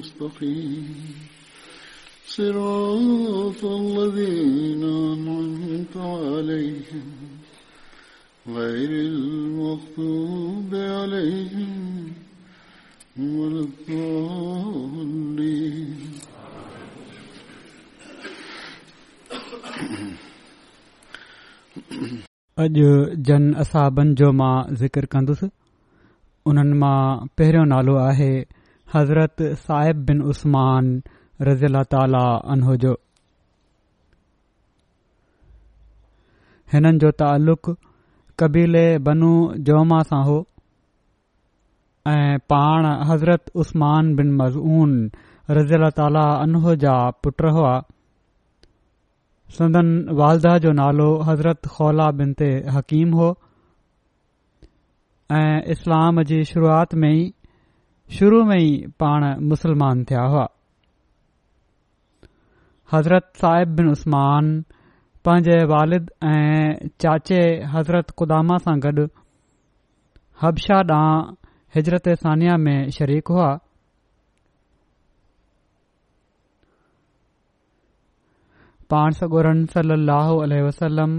اج جن اصاب ذکر मां पहिरियों नालो आहे हज़रत साहिब बिन उस्मान तालाह जो हिननि जो तालुक़ कबीले बनू जोमा सां हो ऐं पाण हज़रत उस्मान बिन मज़ून مزعون ताला اللہ जा पुट हुआ सदन वालदा जो नालो हज़रत खौला बिन ते हकीम हो ऐं इस्लाम जी शुरुआत में ई शुरू में श पाण मुसलमान थिया हुआ हज़रत साहिब बिन उस्मान पंहिंजे वालिद ऐं चाचे हज़रत कुदामा सां गॾु हबशा ॾांहुं हिजरत सानिया में शरीक हुआ पाण सॻोरन सलाह वसलम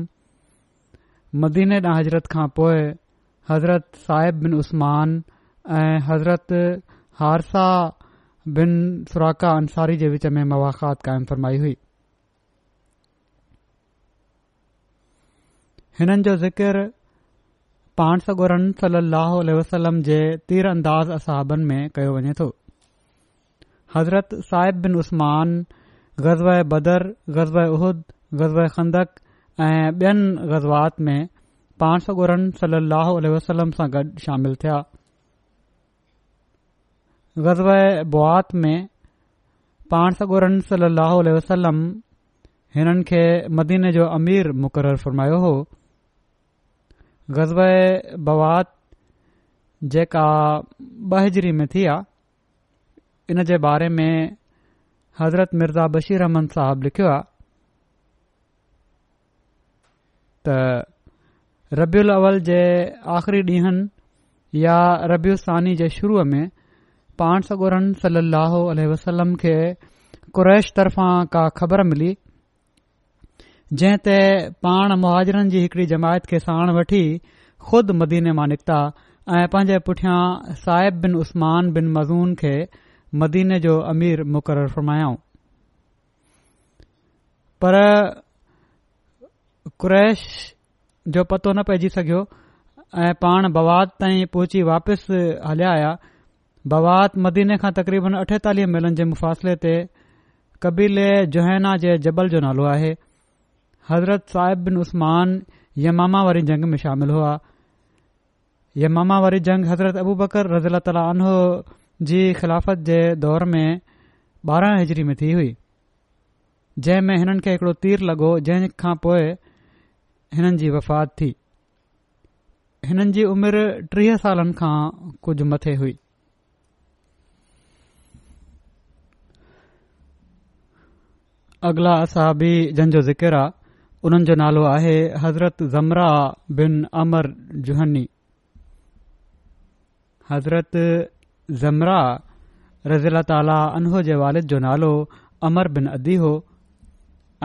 मदीन ॾांहुं हज़रत खां पोइ हज़रत साहिब बिन उस्मान ऐं हज़रत हारसा बिन सुराका अंसारी जे विच में मुवाखात कायम फरमाई हुई हिननि जो ज़िकिर पाणसोरन सल अल वसलम जे तीर अंदाज़ असाबनि में कयो वञे थो हज़रत साहिब बिन उस्मान ग़ज़ब बदर ग़ज़ब उहद ग़ज़ब खंदक ऐं ॿियनि ग़ज़वात में पाण सौ गुरन सली सां गॾु शामिल थिया ग़ज़ब बुआत में पाण सॻोरन सली अल वसलम हिननि खे मदीने जो अमीर मुक़ररु फ़रमायो हो ग़ज़बत जेका बहिजरी में थी आहे इन जे बारे में हज़रत मिर्ज़ा बशीर रहमन साहिबु लिखियो आहे त रबियलवल जे आख़िरी ॾींहंनि या रबिय जे शुरूअ में पाण सगोरन सली अलसलम खे कुरैश तरफ़ां का ख़बर मिली जंहिं ते पाण मुहाजरनि जी हिकड़ी जमायत खे साणु वठी ख़ुदि मदीने मां निकिता ऐं पंहिंजे पुठियां साहिब बिन उस्मान बिन मज़ून खे मदीने जो अमीर मुक़ररु फरमायो पर कुरैश जो पतो न पइजी सघियो ऐं पाण बवाद ताईं पहुची वापसि हलिया आया बवात मदीने खां तक़रीबन अठेतालीह मेलनि जे मुफ़ासिले ते कबीले जुहैना जे जबल जो नालो आहे हज़रत साहिब बिन उस्मानमामा वारी जंग में शामिल हुआ यमामा वारी जंग हज़रत अबू बकर रज़ीला तालानो जी ख़िलाफ़त जे दौर में ॿारहां हिजरी में थी हुई जंहिं में हिननि खे हिकड़ो तीर लॻो जंहिं खां पोइ हिननि जी वफ़ात थी हिननि जी उमिरि टीह सालनि खां कुझु मथे हुई अगला असाबी जंहिंजो ज़िकर आहे उन्हनि जो नालो आहे हज़रत ज़मरा बिन अमर जुहनी हज़रत ज़मरा रज़ील ताला अनहो जे वालिद जो नालो अमर बिन अदी हो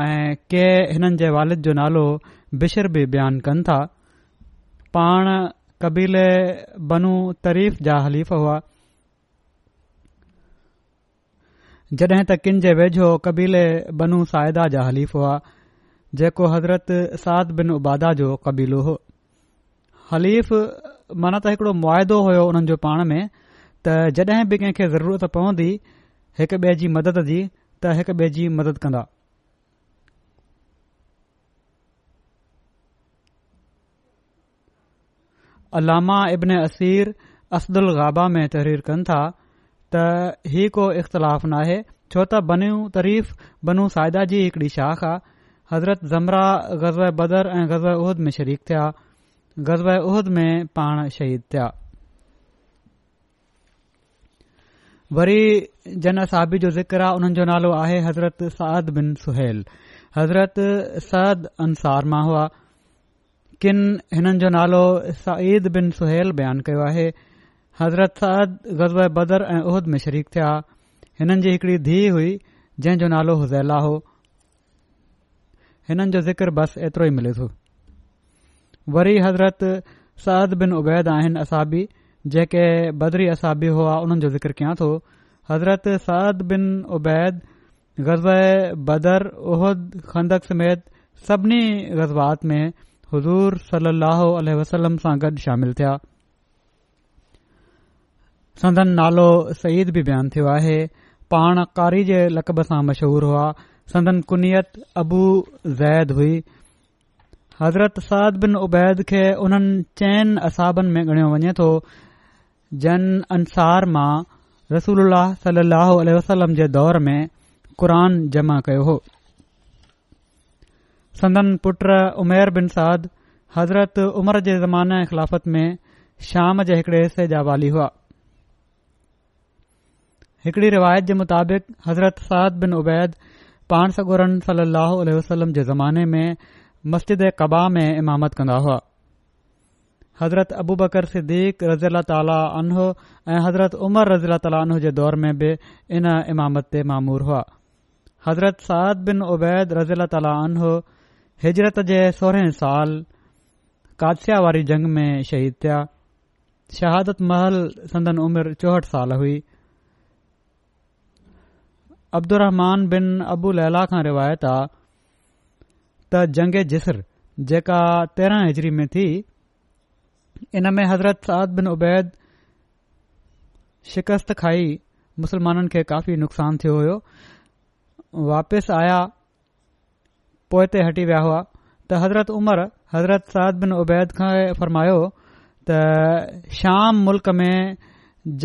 ऐं के हिननि जे वालिद जो नालो बिशर बि बयानु कनि था पाण कबीले बनू तरीफ़ जा हलीफ़ हुआ जॾहिं त किन जे वेझो कबीले बनू साइदा जा हलीफ़ हुआ जेको हज़रत साद बिन उबादा जो कबीलो हो हलीफ़ माना त हिकड़ो मुआदो हुयो हुननि जो पाण में त जड॒हिं बि कंहिंखे ज़रूरत पवंदी हिकु ॿिए जी मदद जी त हिकु ॿिए जी मदद कंदा अलामा इब्न असीर असदुल गाबा में तहरीर कनि था त हीउ कोइ इख़्तिलाफ़ नाहे छो त बनू तरीफ़ बनू साहिदा जी हिकड़ी शाख आहे हज़रत ज़मरा गज़ब बदर ऐं ग़ज़ब उहद में शरीक थिया गज़ब उहद में पाण शहीद थिया वरी जन साबी जो ज़िक्र आहे उन्हनि जो नालो आहे हज़रत साद बिन सुहेल हज़रत सद अंसार मां हुआ किन हिननि जो नालो सईद बिन सुहेल बयानु कयो आहे हज़रत साउद ग़ज़ बदर ऐं उहद में शरीक़िया हिननि जी हिकड़ी धीउ हुई जंहिंजो नालो हुज़ैलाह हो हिननि जो ज़िक्र बसि एतिरो ई मिले थो वरी हज़रत साद बिन उबैद आहिनि असाबी जेके बदरी असाबी हुआ हुननि जो ज़िक्र कया थो हज़रत साद बिन उबैद ग़ज़ बदर उहद खंदक समेत सभिनी ग़ज़वात में हज़ूर सली वसलम सां गॾु शामिल थिया संदन नालो सईद बि बयानु थियो आहे पाण कारी जे लक़ब सां मशहूर हुआ संदन कुनियत अबू ज़ैद हुई हज़रत साद बिन उबैद खे उन्हनि चैन असाबनि में ॻणियो वञे थो जन अंसार मां रसूल सल वसलम जे दौर में क़ुरान जमा कयो हो संदन पुट उमेर बिन साद हज़रत उमर जे ज़माने ख़िलाफ़त में शाम जे हिकड़े हिस्से जा वाली हुआ हिकड़ी रिवायत जे मुताबिक़ हज़रत साद बिन उबैद पाणसोरन सली अलसलम जे ज़माने में मस्जिद कबा में इमामत कंदा हुआ हज़रत अबू बकर सिद्दीक़ रज़ीला तालो ऐं हज़रत उमर रज़ीला तालान जे दौर में बि इन इमामत ते मामूर हुआ हज़रत साद बिन उबैद रज़ीला तालो हिजरत जे सोरहें साल कादसया वारी जंग में शहीद थिया शहादत महल संदन उमर चौहठि साल हुई अब्दुरमान बिन अबूला खां रिवायत आ त जंग जिसर जेका तेरहां हिजरी में थी इन में हज़रत साद बिन उबैद शिकस्त खाई मुसलमाननि खे काफ़ी नुक़सान थियो हो वापसि आया पोइ ते हटी विया हुआ त हज़रत उमर हज़रत सद बिन उबैद खां फरमायो त शाम मुल्क में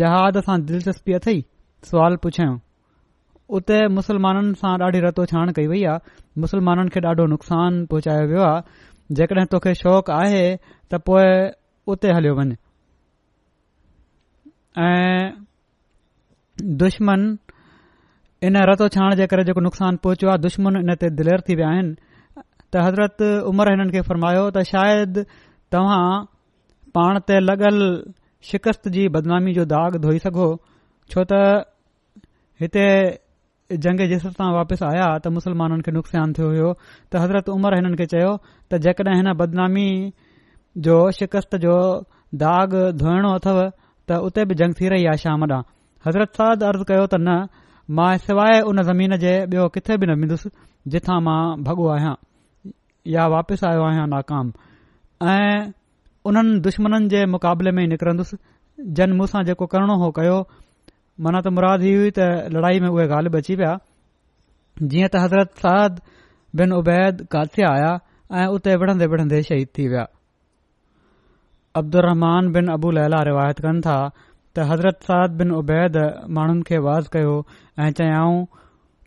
जहाद सां दिलचस्पी अथई सवाल पुछियाऊं उते मुसलमाननि सां ॾाढी रतो छाण कई वई आहे मुसलमाननि खे ॾाढो नुक़सान पहुचायो वियो आहे जेकॾहिं तोखे शौक़ु आहे त पोइ उते हलियो वञु ऐं दुश्मन इन रतो छाण जे करे जेको नुक़सानु पहुचो आहे दुश्मन इन ते दिलेर थी विया आहिनि त हज़रत उमर हिननि खे फरमायो त शायदि तव्हां पाण ते लॻल शिकस्त जी बदनामी जो दाग़ धोई सघो छो त हिते जंग जिस सां वापसि आया त मुसलमाननि खे नुक़सान थियो हुयो त हज़रत उमर हिननि खे चयो त जेकॾहिं हिन बदनामी जो शिकस्त जो दाग़ धोइणो अथव त उते बि जंग थी रही आहे शाम ॾांहुं हज़रत सद अर्ज़ कयो त न मां सवाइ हुन ज़मीन जे ॿियो किथे बि न वेंदुसि जिथां मां भॻो आहियां या वापसि आयो आहियां नाकाम ऐं उन्हनि दुश्मन जे मुक़ाबले में निकिरंदुसि जन मूं जेको करणो हो कयो मना त मुराद ही हुई त लड़ाई में उहे ग़ालिब अची विया जीअं त हज़रत साद बिन उबैद काथे आया ऐं उते विढ़ंदे विढ़ंदे शहीद थी विया अब्दुल बिन अबू लैला रिवायत कनि था त हज़रत साद बिन उबैद माण्हुनि खे वाज़ कयो ऐं चयाऊं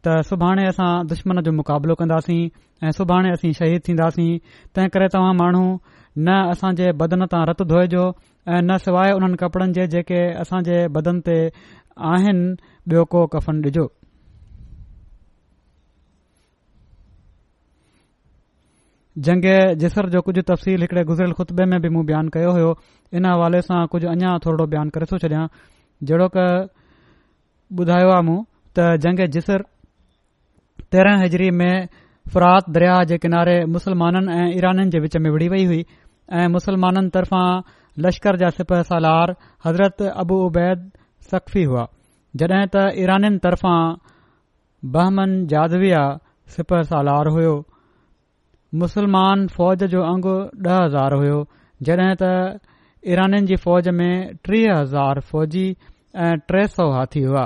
त सुभाणे असां दुश्मन जो मुक़ाबलो कंदासीं ऐं सुभाणे असीं शहीद थींदासीं तंहिं करे तव्हां माण्हू न असां जे बदन तां रतु धोइजो ऐं न सवाइ उन्हनि कपड़नि जे जेके असां बदन ते को कफ़न ॾिजो जंग जिसर जो कुझु तफ़सील हिकड़े गुज़िरियल खुतबे में बि मूं बयानु कयो हो इन हवाले सां कुझु अञा थोरो बयानु करे थो छॾियां जेड़ो क ॿुधायो आहे मूं त जंग जिसर तेरहं हजरी में फरात दरिया जे किनारे मुसलमाननि ऐं ईराननि जे विच में विढ़ी वई हुई ऐं मुसलमाननि तरफ़ां लश्कर जा सिपह सालार हज़रत अबू उबैद सख़ी हुआ जॾहिं त ईराननि तरफ़ां बहमन जादविया सिपर सालार हुयो मुसलमान फ़ौज जो अंगु ॾह हज़ार हुयो जॾहिं त ईराननि जी फ़ौज में टीह हज़ार फ़ौजी ऐं टे सौ हाथी हुआ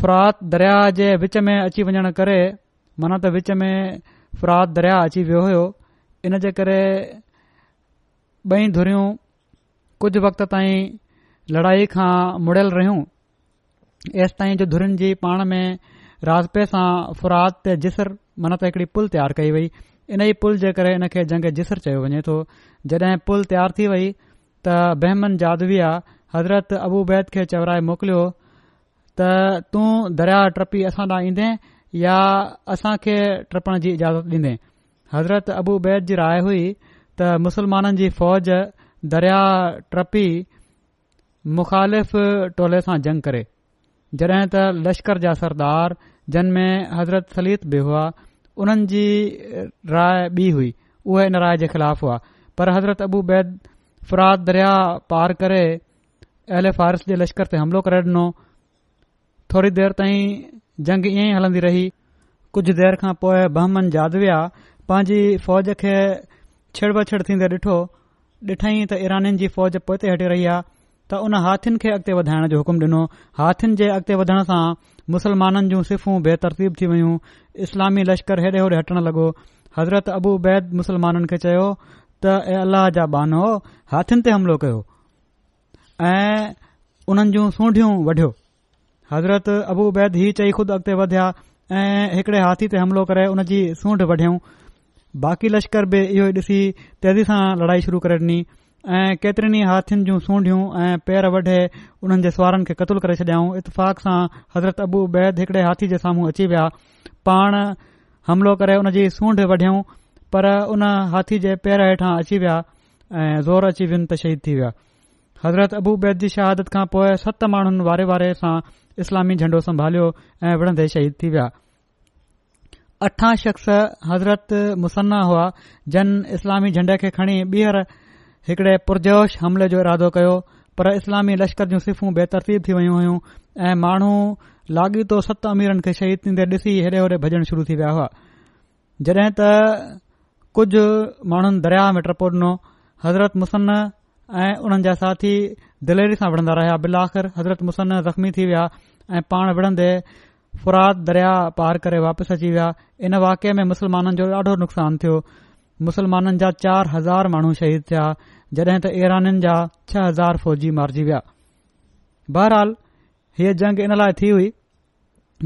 फरात दरिया जे विच में अची वञण करे मन त विच में फरात दरिया अची वियो हो जे करे ॿई धुरियूं वक्त ताईं लड़ाई खां मुड़ियल रहियूं हे ताईं जो धुरिन जी पाण में राजपे सां फुरात ते जिसर मन त हिकड़ी पुल तयार कई वई इन ई पुल जे करे इन खे जंग जिसर चयो वञे थो जॾहिं पुल तयारु थी वई त बहमन जाधविया हज़रत अबूबैद खे चवराए मोकिलियो त तूं दरिया टपी असां ॾांहुं ईंदे या असांखे टपण जी इजाज़त ॾींदे हज़रत अबू बैद जी राय हुई त मुसलमाननि जी फ़ौज दरिया ट्रपी मुख़ालिफ़ टोले सां जंग करे जॾहिं त लश्कर जा सरदार जन में हज़रत सलीत बि हुआ उन्हनि जी राइ बि हुई उहे इन राय जे ख़िलाफ़ हुआ पर हज़रत अबू बैद फराद दरिया पार करे अहल फारस फ़ारिस जे लश्कर ते हमिलो करे ॾिनो थोरी देरि ताईं जंग ईअं ई हलंदी रही कुझु देरि खां पोइ बहमन जादविया पंहिंजी फ़ौज खे छेड़बेड़ थींदे ॾिठो ॾिठईं त ईरनि जी फौज पोइ हटी रही आहे त उन हाथीनि खे अॻिते वधाइण जो हुकुम ॾिनो हाथीनि जे अॻिते वधण सां मुसलमाननि जूं सिफ़ूं बेतरतीब थी वयूं इस्लामी लश्कर हेॾे होड़े हटण लॻो हज़रत अबू बैद मुसलमाननि खे चयो त ऐं अल्लाह जा बानो हाथीनि ते हमिलो कयो ऐं उन्हनि जूं सूंडियूं वढियो हज़रत अबू बैद ही चई ख़ुदि अॻिते वधिया ऐं हिकड़े हाथी ते हमिलो करे उन जी सूंड वढियऊं बाक़ी लश्कर बि इहो ई ॾिसी तेज़ी सां लड़ाई शुरू करे ॾिनी ऐं केतिरनि ई हाथीनि जूं सूंडियूं ऐं पेर वढे उन्हनि जे सुवारनि खे क़तूल करे छॾियऊं इतफ़ाक़ सां हज़रत अबू बैद हिकड़े हाथी जे साम्हूं अची विया पाण हमिलो करे उन जी सूंड वढियूं पर उन हाथी जे पेर हेठां अची विया ऐं ज़ोर अची वियो त शहीद थी विया हज़रत अबू बैद जी शहादत खां पोए सत माण्हुनि वारे वारे सां इस्लामी झंडो संभालियो ऐं विढ़ंदे शहीद थी विया अठा शख़्स हज़रत मुसन्ना हुआ जन इस्लामी झंडे खे खणी ॿीहर हिकड़े पुरजोश हमले जो इरादो कयो पर इस्लामी लश्कर जूं सिफ़ूं बेतरतीब थी वयूं हुयूं ऐं माण्हू लाॻीतो सत अमीरनि खे शहीद थींदे ॾिसी हेॾे होॾे भॼण शुरू थी विया हुआ जॾहिं त कुझु माण्हुनि दरिया में टपो ॾिनो हज़रत मुसन ऐं उन्हनि जा साथी दिलेरी सां विढ़ंदा रहिया बिलाख़िर हज़रत मुसन ज़ख़्मी थी विया ऐं पाण विढ़ंदे फुराद दरिया पार करे वापसि अची विया इन वाके में मुस्लमाननि जो ॾाढो नुक़सानु थियो मुसलमाननि जा चार हज़ार माण्हू शहीद थिया जॾहिं त ईराननि जा छह हज़ार फौजी मारिजी विया बहरहाल हीअ जंग इन लाइ थी हुई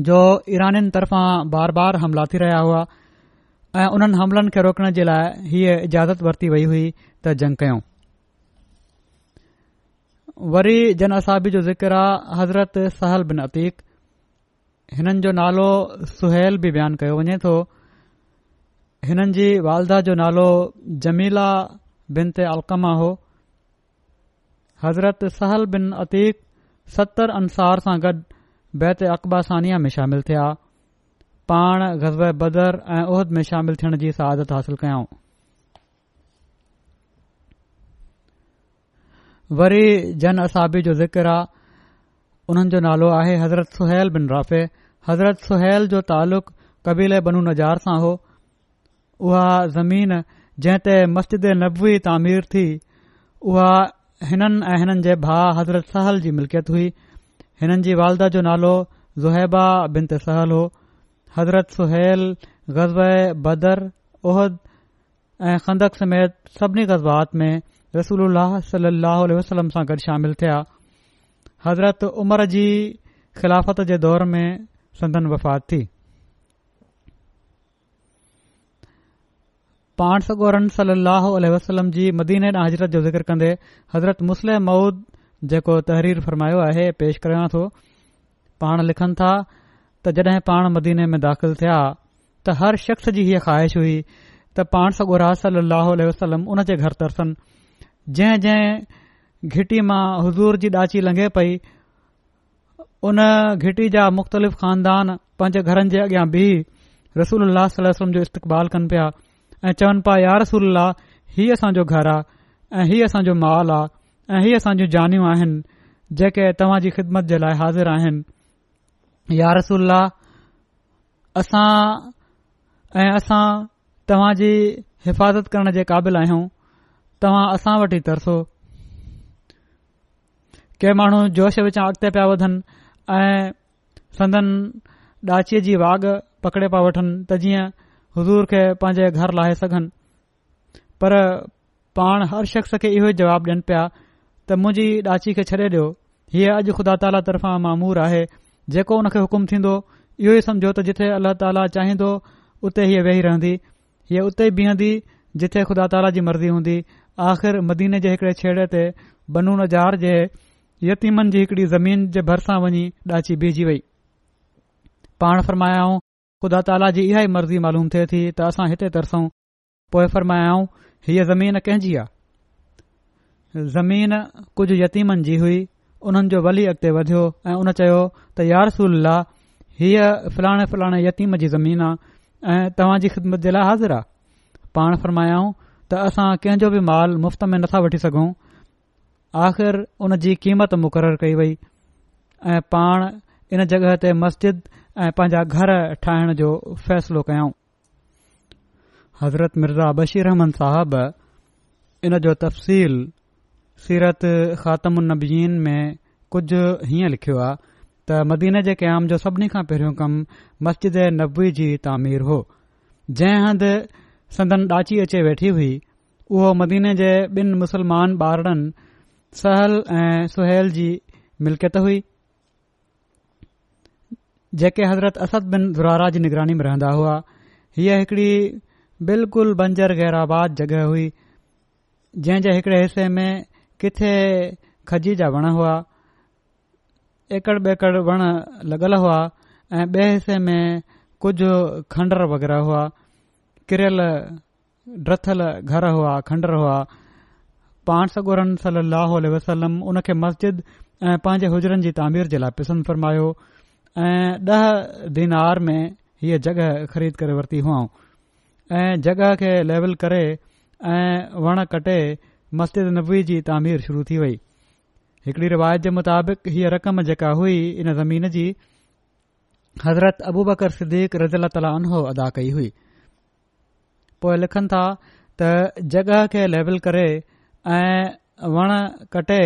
जो ईराननि तरफ़ां बार बार हमिला थी रहिया हुआ ऐं उन्हनि हमलनि खे रोकण जे लाइ हीअ इजाज़त वरती वई हुई त जंग कयूं वरी जन असाबी जो ज़िकर आहे हज़रत सहल बिन अतीक हिननि जो नालो सुहिल बि बयानु कयो वञे हिननि जी वालदा जो नालो जमीला बिन ते अलकमा हो हज़रत सहल बिन अतीक सतरि अंसार सां गॾु बैत अक़बासनिया में शामिल थिया पाण गज़ब बदर ऐं उहिद में शामिल थियण जी सहादत हासिल कयऊं वरी जन असाबी जो ज़िक्र आहे हुननि जो नालो आहे हज़रत सुहैल बिन राफ़े हज़रत सुहिल जो तालुक़ु कबीले बनू नजार सां हो उहा ज़मीन जंहिं ते मस्जिद नबवी तामीर थी उहा हिननि ऐं हिननि जे भाउ हज़रत सहल जी मिल्कियत हुई हिननि जी वालदा जो नालो ज़ुहैबा बिनत सहल हो हज़रत सुहैल ग़ज़ब बदर उहद ऐं खंदक समेत सभिनी गज़बात में रसूल उल्ह वसलम सां गॾु शामिल थिया हज़रत उमर जी ख़िलाफ़त जे दौर में संदन वफ़ात थी पाण सॻो रसल अल वसलम जी मदीने ॾे हाज़रत जो ज़िकर कंदे हज़रत मुस्लम मऊद जेको तहरीर फरमायो आहे पेश कयां थो पाण लिखनि था त जड॒ पाण मदीने में दाख़िल थिया त हर शख़्स जी हीअ ख़्वाहिश हुई त पाण सॻो रहल अल वसलम उन जे घर तरसन जंहिं जंहिं घिटी मां हज़ूर जी ॾाची लंघे पई उन घिटी जा मुख़्तलिफ़ ख़ानदान पंजे घरनि जे अॻियां बीह रसूल अल्हलम जो इस्तेबाल कनि पिया ऐं चवनि पिया यारसुल्ला हीअ असांजो घर आहे ऐं हीअ असांजो माल आहे ऐं हीअ असां जूं जानियूं आहिनि जेके तव्हां जी ख़िदमत जे लाइ हाज़िर आहिनि यार रसूला असां ऐं असां तव्हां जी हिफ़ाज़त करण जे क़ाबिल आहियूं तव्हां असां वटि ई तरसो के माण्हू जोश विचां अॻिते पिया वधनि ऐं संदन ॾाचीअ जी वाघ पकिड़े पिया वठनि त जीअं हज़ूर खे पंहिंजे घर लाहे सघनि पर पाण हर शख़्स खे इहो जवाब जवाबु ॾियनि पिया त मुंहिंजी ॾाची खे छॾे ॾियो हीअ अॼु ख़ुदा ताला तरफ़ां मामूर आहे जेको हुन खे हुकुम थींदो इहो ई समुझो त जिथे अलाह ताला चाहिंदो उते हीअ वेही रहंदी हीअ उते ई बीहंदी जिथे ख़ुदा ताला जी मर्ज़ी हूंदी आख़िर मदीने जे हिकड़े छेड़े ते बनून जहाार जे यतीमन जी हिकड़ी ज़मीन जे भरिसां वञी ॾाची बीहजी वई पाण फरमायाऊं ख़ुदा ताला जी मर्ज़ी मालूम थे थी त असां हिते तरसऊं पोए फरमायाऊं हीअ ज़मीन कंहिंजी आहे ज़मीन कुझु यतीमनि जी हुई उन्हनि जो वली अॻिते वधियो ऐं उन चयो त यारसूल हीअ फलाणे फलाणे यतीम जी ज़मीन आहे ऐं तव्हां ख़िदमत जे लाइ हाज़िर आहे पाण फ़र्मायाऊं त असां कंहिंजो बि माल मुफ़्त में नथा वठी सघूं आख़िर उन जी क़ीमत मुक़रर कई वई ऐं पाण इन जॻहि ते मस्जिद ऐं पंहिंजा घर ठाहिण जो फ़ैसिलो कयऊं हज़रत मिर्ज़ा बशीर रहमन साहिबु इन जो तफसील सीरत ख़ात्मनीन में कुझु हीअं लिखियो आहे त मदीने जे क़याम जो सभिनी खां पहिरियों कमु मस्जिद नबवी जी तामीर हो जंहिं हंधि सदन ॾाची अचे वेठी हुई उहो मदीने जे ॿिनि मुस्लमान ॿारनि सहल ऐं सुहैल जी मिल्कियत हुई जेके हज़रत असद बिन ज़ुरारा जी निगरानी में रहंदा हुआ हीअ हिकड़ी बिल्कुलु बंजर गैराबाद जॻह हुई जंहिं जे हिकड़े हिसे में किथे खजी जा वण हुआ एकड़ ॿेकड़ वण लॻल हुआ ऐं ॿिए हिसे में कुझु खंडर वग़ैरह हुआ किरियल रथल घर हुआ खंडर हुआ पांसगुर सली लहल वसलम उनखे मस्जिद ऐं पंहिंजे हुजरनि जी तामीर जे लाइ पसंदि फरमायो ऐं ॾह दिनार में हीअ जॻह ख़रीद करे वरिती हुअऊं ऐं जॻह खे लेविल करे ऐं वण कटे मस्तिद नबी जी तामीर शुरू थी वई हिकड़ी रिवायत जे मुताबिक़ हीअ रक़म जेका हुई हिन ज़मीन जी हज़रत अबू बकर सदीक़ रज़ी अला ताली अदा कई हुई पोए लिखनि था त जगहि खे लेविल करे ऐं वण कटे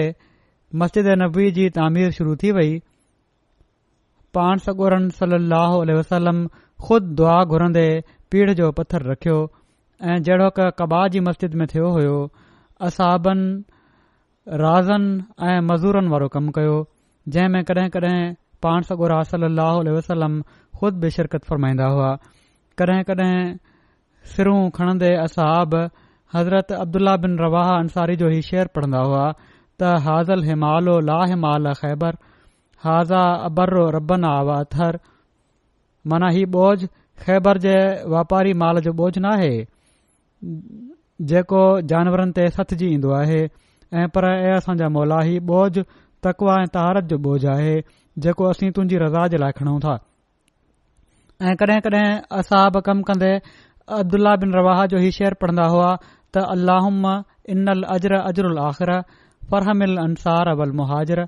मस्तिद नबी जी तामीर शुरु थी वई पाण सगोरन सल लहल वसलम ख़ुदि दुआ घुरंदे पीढ़ जो पथर रखियो ऐं जहिड़ो कबा जी मस्जिद में थियो हुयो असहाबनि राज़नि ऐं मज़ूरनि वारो कमु कयो जंहिं में कॾहिं कॾहिं पाण सॻुरा सल अल वसलम ख़ुद बे शिरकत फ़रमाईंदा हुआ कॾहिं कॾहिं सिरूं खणंदे असाब हज़रत अब्दुल्ला बिन रवाह अंसारी जो ई शेर पढ़ंदा हुआ त हाज़ल हिमालो ला हिमाल ख़ैबर हाज़ा अबर रबन आवाथर माना ही बोझ ख़ैबर जे वापारी माल जो बोझ न आहे जेको जानवरनि ते सथिजी ईंदो आहे ऐं पर ऐ असांजा मोला हीउ बोझ तकवा ऐं तहारत जो बोझ आहे जेको असीं तुंहिंजी रज़ा जे लाइ खणूं था ऐ कडहिं कड॒हिं असां बि कमु कन्दे अब्दुलाह बिन रवाह जो ही शेर पढ़ंदा हुआ त अलाहम इन्नल अजर अज आख़िर फरहमिल अंसार अवल मुहाजर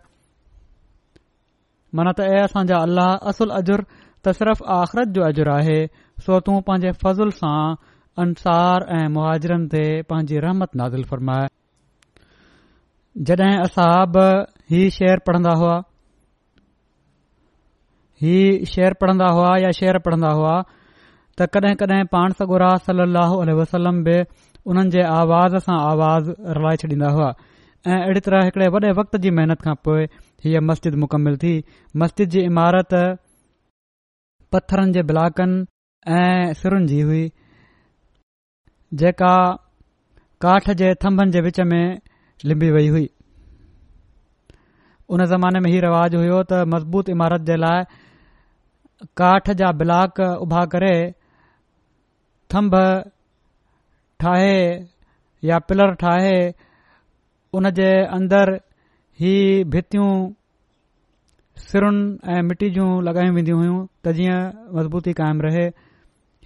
माना त ए असां अल्लाह असुल अजुर त सिर्फ़ आख़िरत जो अजुर आहे सो तूं पंहिंजे फज़ुल सां अंसार ऐं मुहाजरनि ते पंहिंजी रहमत नाज़िल फ़रमाए जॾहिं असाब शेर पढ़ंदा हुआ ही शेर पढ़ंदा हुआ या शेर पढ़ंदा हुआ त कॾहिं कॾहिं पाण सगुरा सली वसलम बि उन्हनि जे आवाज़ सां आवाज़ रलाए छॾींदा हुआ ऐं अहिड़ी तरह हिकड़े वॾे वक़्त जी महिनत खां पोइ हीअ मस्जिद मुकमिल थी मस्जिद जी इमारत पत्थरनि जे ब्लॉकनि ऐं सुरुनि जी हुई जेका काठ जे थम्भनि जे विच में लिमी वई हुई हुन ज़माने में इहो रिवाज़ु हुयो त मज़बूत इमारत जे लाइ काठ जा ब्लॉक उभा करे थम्भ ठाहे या पिलर ठाहे उन जे अंदरि ही भितियूं सिरुनि ऐं मिटी जूं लॻायूं वेंदियूं हुयूं त जीअं मज़बूती क़ाइमु रहे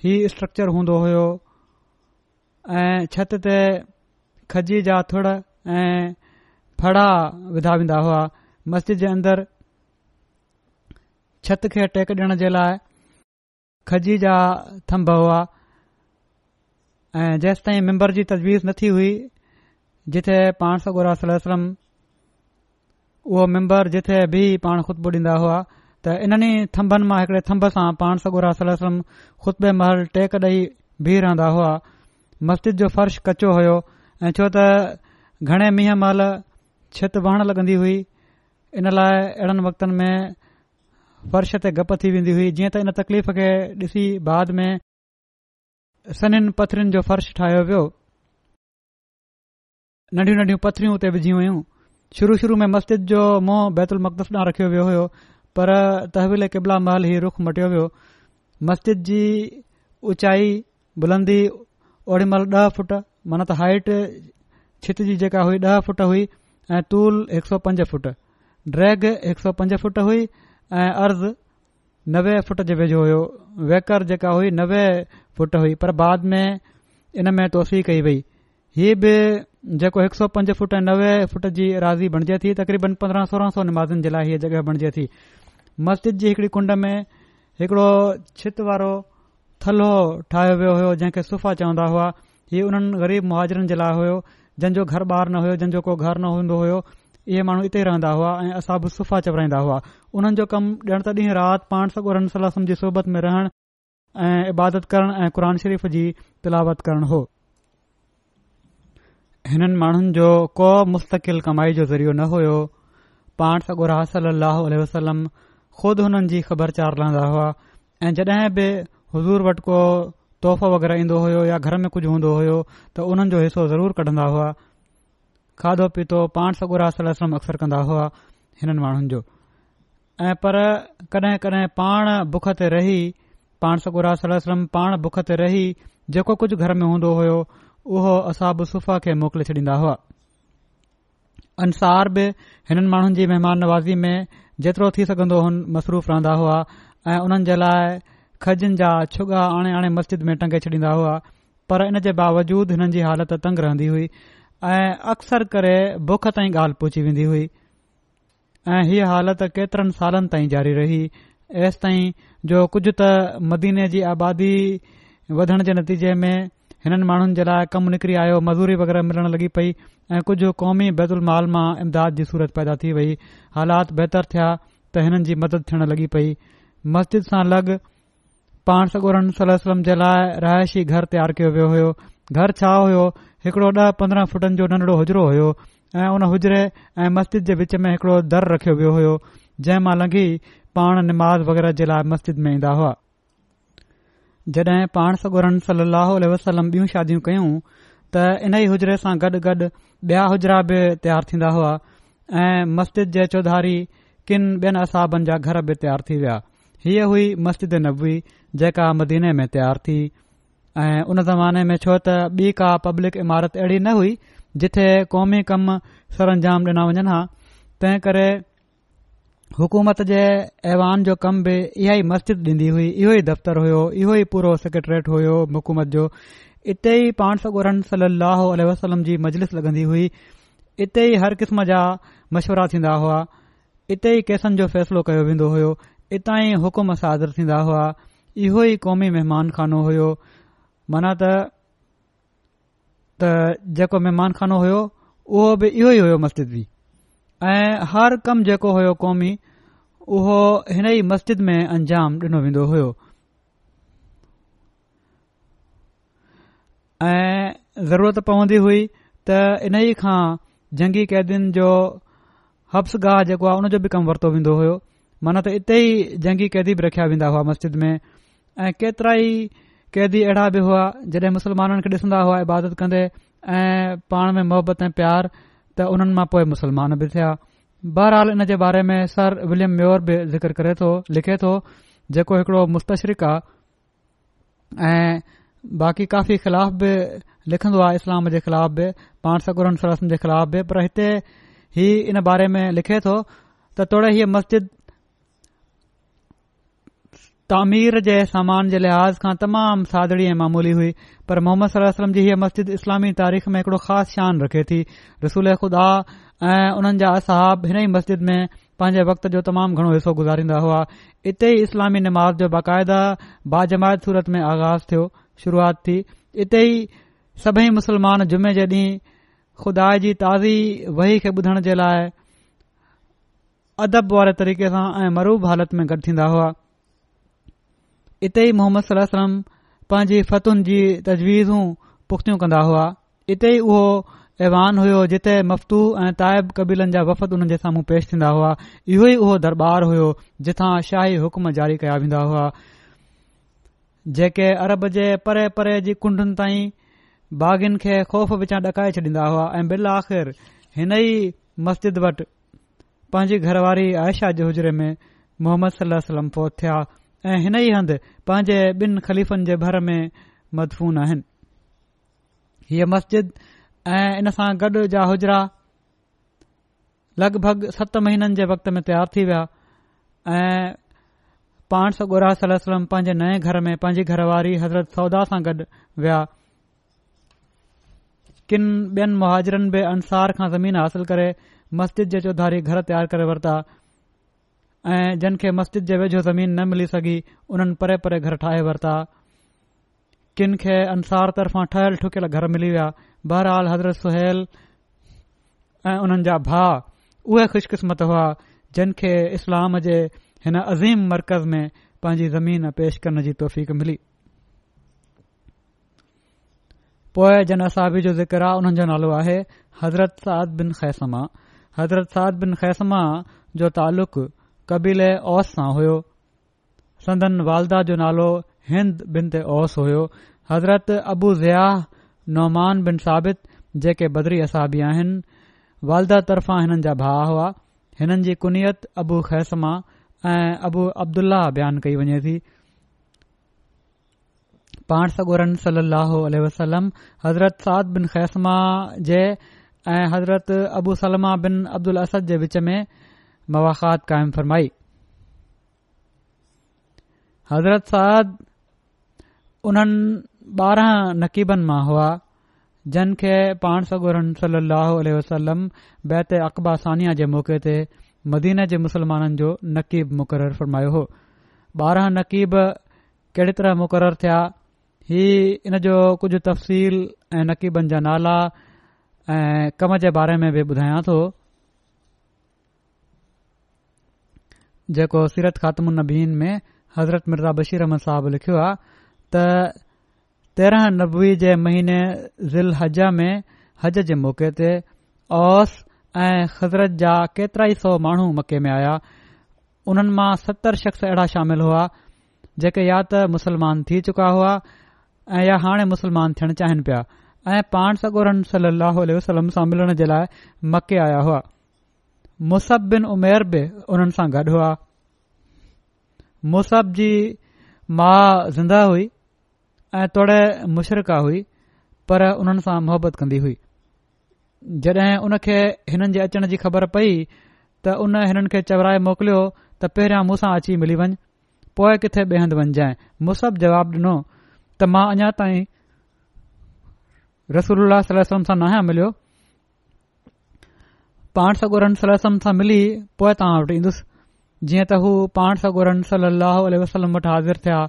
हीउ स्ट्रक्चर हूंदो हुयो ऐं छत ते खजी जा थुड़ ऐं फड़ा विधा वेंदा हुआ मस्जिद जे अंदरि छत खे टेक ॾियण जे लाइ खजी जा थंभ हुआ ऐं जेसि ताईं मेम्बर जी तजवीज़ न थी हुई जिथे पाण सगोरम उहो मेम्बर जिथे बि पाण ख़ुतबो ॾींदा हुआ त इन्हनि थम्भनि मां हिकड़े थम्ब सां पाण सॻोरा सलम ख़ुतबे महल टेक ॾेई बीह रहंदा हुआ मस्जिद जो फर्श कचो होयो ऐ छो त घणे मींहं महिल छित वहण लॻन्दी हुई इन लाइ अहिड़नि वक़्तनि में फर्श ते गप थी वेंदी हुई जीअं त इन तकलीफ़ खे ॾिसी बाद में सननि पथरिन जो फर्श ठाहियो वियो नंढियूं नंढियूं पथरियूं उते विझी हुयूं शुरू शुरू में मस्जिद जो मुंह बैतुल मक़दस ॾांहुं रखियो वियो हुयो पर तहवील क़िबला महल ई रुख मटियो वियो मस्जिद जी ऊचाई बुलंदी ओड़ी महिल ॾह फुट मन त हाइट छित जी जेका हुई ॾह फुट हुई ऐं तूल हिकु सौ पंज फुट ड्रैग हिक सौ पंज फुट हुई ऐं अर्ज़ नवे फुट जे वेझो हुयो वेकर जेका हुई नवे फुट हुई पर बाद में इन में तोसी कई वई हीअ बि जेको हिकु सौ पंज फुट नवे फुट जी राज़ी बणिजे थी तक़रीबन पंद्रहं सोरहं सौ निमाज़नि जे लाइ हीअ जॻहि बणिजे थी मस्जिद जी हिकड़ी कुंड में हिकड़ो छित वारो थलो ठाहियो वियो हो जंहिंखे सुफ़ा चवंदा हुआ हीउ हुननि ग़रीब मुहाजरनि जे लाइ होयो जंहिंजो घर बहार न हुयो जंहिंजो को घर न हूंदो हो इहे माण्हू हिते रहंदा हुआ ऐं असां बि सुफ़ा चबराईंदा हुआ हुननि जो कमु ॼण त डीं राति पाण सगुर सलाह जी सोबत में रहण ऐं इबादत करण ऐ क़ुर शरीफ़ जी तिलावत करण हो हिननि माण्हुनि जो को मुस्तक़िल कमाई जो ज़रियो न हुयो पाण सगुर वसलम खुद हुननि जी ख़बरचार लहंदा हुआ ऐं जॾहिं बि हुज़ूर वटि को तोहफ़ो वग़ैरह ईंदो हुयो या घर में कुझ हूंदो हुयो त हुननि जो हिसो ज़रूरु कढन्दा हुआ खाधो पीतो पाण सगुरास अक्सर कंदा हुआ हिननि माण्हुनि जो ऐं पर कडहिं कॾहिं पाण बुख ते रही पाण सगुरास पाण बुख ते रही जेको कुझ घर में हूंदो हुयो उहो असाब सुफ़ा खे मोकिले छॾींदा हुआ अंसार बि हिननि माण्हुनि जी महिमान नवाज़ी में जेतिरो थी सघंदो हुन मसरूफ़ रहंदा हुआ ऐं उन्हनि जे लाइ खजनि जा छुगा आणे आणे मस्जिद में टंगे छॾींदा हुआ पर इन जे बावजूद हिननि जी हालत तंग रहंदी हुई ऐं अक्सर करे बुख ताईं ॻाल्हि पहुची वेंदी हुई ऐं हीअ हालत केतिरनि सालनि ताईं जारी रही एसि ताईं जो कुझु त मदीने जी आबादी वधण जे नतीजे में हिननि माण्हुनि जे लाइ कमु निकिरी आयो मज़ूरी वग़ैरह मिलण लॻी पई ऐं कुझु क़ौमी बैतुल माल मां इमदाद जी सूरत पैदा थी वई हालात बहितर थिया त हिननि जी मदद थियण लॻी पई मस्जिद सां लॻ पाण सगोरन सलम जे लाइ रहायशी घर तयारु कयो वियो हो घर छा हुयो हिकड़ो ॾह पंद्रहं फुटनि जो नंढड़ो हुजरो हुयो ऐं हुन हुजरे ऐं मस्जिद जे विच में हिकड़ो दर रखियो वियो हो जंहिंमां लंघी पाण निमाज़ वगैरह जे लाइ मस्जिद में ईंदा हुआ जॾहिं पाण सगुरन सली वसलम बि शादियूं कयूं त इन ई हुजरे सां गॾु गॾु ॿिया हुजरा बि तयारु थींदा हुआ ऐं मस्जिद जे चौधारी किन ॿियनि असाबनि जा घर बि तयारु थी विया हीअ हुई मस्जिद नबवी जेका मदीने में तयारु थी ऐं उन ज़माने में छो त ॿी का पब्लिक इमारत अहिड़ी न हुई जिथे क़ौमी कम सर अंजाम ॾिना वञनि हा तंहिं करे हुकूमत जे ऐवान जो कम बि इहो ई मस्जिद ॾींदी हुई इहो ई दफ़्तर हुयो इहो ई पूरो सेक्रेटेरिएट हुयो हुकूमत जो इते ई पाण सगोर सली वसलम जी मजलिस लॻंदी हुई इते ई हर क़िस्म जा मशवरा थींदा हुआ इते ई केसनि जो फैसलो कयो वेंदो हो इता ई हुकुम सां आदिर थींदा हुआ इहो ई क़ौमी महिमान खानो हुयो माना त जेको महिमान खानो हुयो उहो बि इहो ई हुयो मस्जिद्दी ऐं हर कम जेको हुयो कौमी उहो हिन ई मस्जिद में अंजाम ॾिनो वेंदो हुयो ऐं ज़रूरत पवंदी हुई त इन ई खां जंगी कैदीनि जो हफ़्सगाह जेको आहे उन जो बि कमु वरितो वेंदो हो मन त इते ई जंगी कैदी बि रखिया वेंदा हुआ मस्जिद में ऐं केतिरा ई कैदी अहिड़ा बि हुआ जॾहिं मुस्लमाननि खे ॾिसंदा हुआ इबादत कंदे ऐं पाण में मोहबत ऐं प्यार त उन्हनि मां पोए मुसलमान बि थिया बहरहाल इन जे बारे में सर विलियम म्योर बि ज़िक्र करे थो लिखे जेको हिकड़ो मुस्तशरिक आहे ऐं बाक़ी काफ़ी ख़िलाफ़ बि लिखंदो आहे इस्लाम जे ख़िलाफ़ बि पाण सगुर सरसन जे ख़िलाफ़ बि पर हिते ही इन बारे में लिखे थो त तोड़े हीअ मस्जिद तामीर जे सामान जे लिहाज़ खां तमामु सादड़ी ऐं मामूली हुई पर मोहम्मद सलम्म जी हीअ मस्जिद इस्लामी तारीख़ में हिकड़ो ख़ासि शान रखे थी रसूल खुदा ऐं उन्हनि जा असहब हिन ई मस्जिद में पंहिंजे वक़्त जो तमामु घणो हिसो गुज़ारींदा हुआ इते ई इस्लामी नमाज़ जो बाक़ायदा बाजमायत सूरत में आगाज़ थियो शुरूआति थी इते ई सभई मुसलमान जुमे जे ॾींहुं खुदा जी ताज़ी वही खे ॿुधण जे लाइ अदब वारे तरीक़े सां ऐं मरूब हालति में गॾु थींदा हुआ इते ई मोहम्मद सलम सलम्मम पंहिंजी फतुनि जी तजवीज़ूं पुख्तियूं कंदा हुआ इते ई उहो ऐवान हुयो जिथे मफ़्तू ऐं ताइब कबीलनि जा वफ़द हुननि जे साम्हूं पेश थींदा हुआ इहो ई उहो दरबार हुयो जिथा शाही हुकम जारी कया वेंदा हुआ जेके अरब जे परे परे जी कुंडुनि ताईं बाग़िन खे खौफ़ विचा ॾकाए छॾींदा हुआ ऐं बिल आख़िर हिन ई मस्जिद वटि पंहिंजी घरवारी आयशा जे हुजरे में मोहम्मद सलम वल्लम फोत थिया ऐं हिन ई हंध पंहिंजे ॿिन ख़लीफ़ भर में मदफ़ून आहिनि हीअ मस्जिद ऐं इन सां गॾु जा हुजरा लॻभॻि सत महीननि जे वक़्त में तयारु थी विया ऐं पाण सौ गोर सलम पंहिंजे नए घर में पंहिंजी घरवारी हज़रत सौदा सां गॾु विया किन ॿियनि मुहाजरनि बि अंसार खां ज़मीन हासिल करे मस्जिद जे चौधारी घर तयारु करे वरिता ऐं जिन खे मस्जिद जे वेझो ज़मीन न मिली सघी उन्हनि परे परे घर ठाहे वरिता किन खे अंसार तरफ़ां ठहियलु ठुकियल घर मिली विया बहरहाल हज़रत सुल ऐं उन्हनि जा भाउ उहे खु़शकिस्मत हुआ जिन खे इस्लाम जे हिन अज़ीम मरकज़ में पंहिंजी ज़मीन पेश करण जी तोफ़ीक़ मिली पोये जन असाबी जो ज़िक्र आहे हुननि जो नालो आहे हज़रत साद बिन ख़ैसमा हज़रत साद बिन ख़ैसमा जो तालुक़ कबीले ओस सां हुओ सदन वालदाह जो नालो हिंद बिन ते ओस हुयो हज़रत अबू ज़ियाह नौमान बिन साबित जेके बदरी असहाबी आहिनि वालदाह तरफ़ां हिननि जा भा हुआ हिननि जी कुनियत अबू ख़ैसमा ऐं अबू अब्दुलह बयान कई वञे थी सलो वसलम हज़रत साद बिन खैसमा जे ऐं हज़रत अबू सलमा बिन अब्दुल असद जे विच में मवाख़ात क़ाइमु फ़रमाई हज़रत साद उन्हनि ॿारहं नक़ीबनि मां हुआ जिन खे पाण सगोर सैत अक़बा सानिया जे मौक़े ते मदीने जे मुसलमाननि जो नक़ीब मुक़रर फ़रमायो हो ॿारहं नक़ीब कहिड़े तरह मुक़रर थिया हीउ हिन जो कुझु तफ़सील ऐं नक़ीबनि जा नाला ऐं कम जे बारे में बि ॿुधायां थो जेको सीरत ख़ात्मनीन में हज़रत मिर्ज़ा बशीर रहमत साहिब लिखियो आ त तेरह नबवी जे महीने ज़िल हज में हज जे मौक़े ते ओस ऐं ख़ज़रत जा केतिरा ई सौ माण्हू मके में आया उन्हनि मां सतरि शख़्स अहिड़ा शामिल हुआ जेके या त मुसलमान थी चुका हुआ ऐं या हाणे मुसलमान थियण चाहिनि पिया ऐं पाण सगोरन सली लाह वसलम सां मिलण जे लाइ मके आया हुआ मुसब बिन उमेर बि उन्हनि सां गॾु हुआ मुसब जी मां ज़िंदा हुई ऐं तोड़े मुशरक़ा हुई पर हुननि सां मुहबत कन्दी हुई जॾहिं उनखे हिननि जे अचण जी ख़बर पई त उन हिननि खे चवराए मोकिलियो त पहिरियां मूंसां अची मिली वञु पोइ किथे ॿिए हंधु वञ जाए मुस जवाबु ॾिनो त मां अञा ताईं रसूल सां न आहियां मिलियो पाण सगोरन गुरनि सलम सां मिली पोइ तव्हां वटि ईंदुसि जीअं त हू पाण सां गुरनि सलाह वसलम वटि हाज़िर थिया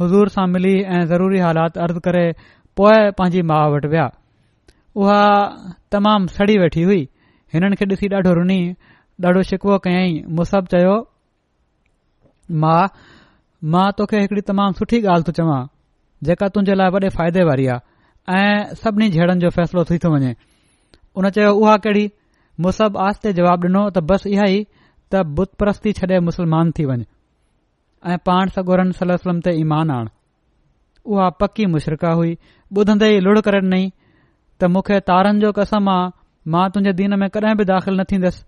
हज़ूर सां मिली ऐं ज़रूरी हालात अर्ज़ करे पोए पांजी माउ वटि विया उहा तमामु सड़ी वेठी हुई हिननि खे ॾिसी ॾाढो रुनी ॾाढो शिकवो कयईं मुसब चयो मां तोखे हिकड़ी तमामु सुठी ॻाल्हि थो चवां जेका तुंहिंजे लाइ वॾे फ़ाइदे वारी आहे ऐं सभिनी जो फैसलो थी थो वञे उन चयो उहा कहिड़ी मुसहब आस्ते ते जवाबु ॾिनो त बसि इहा ई त बुतपरस्ती छॾे मुस्लमान थी वञे ऐं पाण सगोरन सलम वसलम ते ईमान आण उहा पकी मुशरिका हुई ॿुधंदे ई लुड़ करे ॾिनई त मूंखे तारनि जो कसम आहे मां तुंहिंजे दीन में कडहिं बि दाख़िल न थींदसि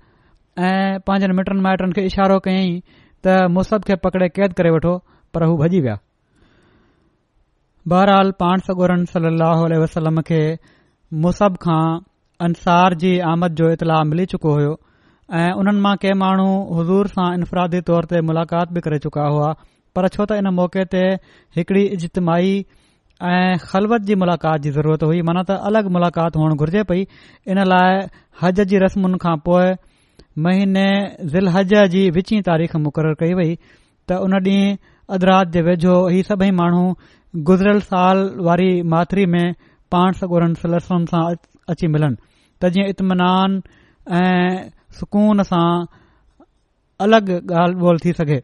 ऐं पंहिंजनि मिटनि माइटनि खे इशारो कयईं त मुसहब खे पकड़े क़ैद करे वठो पर हू भॼी विया बहरहाल पाण सगोरन सल वसलम खे मुसहब खां अंसार जी आमद जो इतलाह मिली चुको हुयो ऐं उन्हनि मां के माण्हू हज़ूर सां इन्फ़रादी तौर ते मुलाक़ात बि करे चुका हुआ पर छो त इन मौक़े ते हिकड़ी इजतमाही ऐं ख़लवत जी मुलाक़ात जी ज़रूरत हुई माना त अलगि॒ मुलाक़ात हुअण घुर्जे पई इन लाइ हज जी रस्मुनि खां पोइ महीने ज़िलहज जी विची तारीख़ मुक़ररु कई वई त उन डीं॒ अदरात जे वेझो ई सभई माण्हू गुज़िरियल साल वारी माथरी में पाण सगुरनि सलसम सां अची मिलनि त जीअं इतमनान ऐं सुकून सां अलॻि ॻाल्हि बोल थी सघे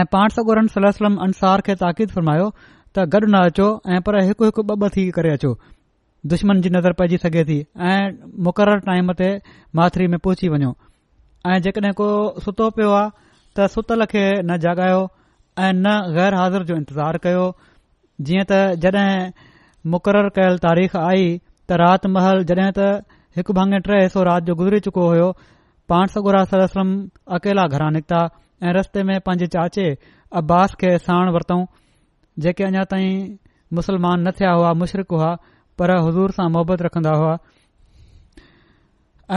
ऐं पाण सगोरन सलम अंसार खे ताक़ीद फ़रमायो त गॾु न अचो ऐं पर हिकु हिकु ॿ ॿ थी करे अचो दुश्मन जी नज़र पइजी सघे थी ऐं मुक़ररु टाइम ते माथिरी में पहुची वञो ऐं जेकॾहिं को सुतो पियो आहे त सुतल खे न जाॻायो ऐं न गैर हाज़िर जो इंतज़ारु कयो जीअं त जड॒हिं मुक़ररु कयल तारीख़ आई رات रात महल जॾहिं त हिकु भाङे टे हिसो राति जो गुज़री चुको हो पाण सगुरा सलम अकेला घरां निकता ऐं रस्ते में पंहिंजे चाचे अब्बास के साण वरतऊं जेके अञा ताईं मुसलमान न थिया हुआ मुशरिक़ज़ूर सां मुहबत रखंदा हुआ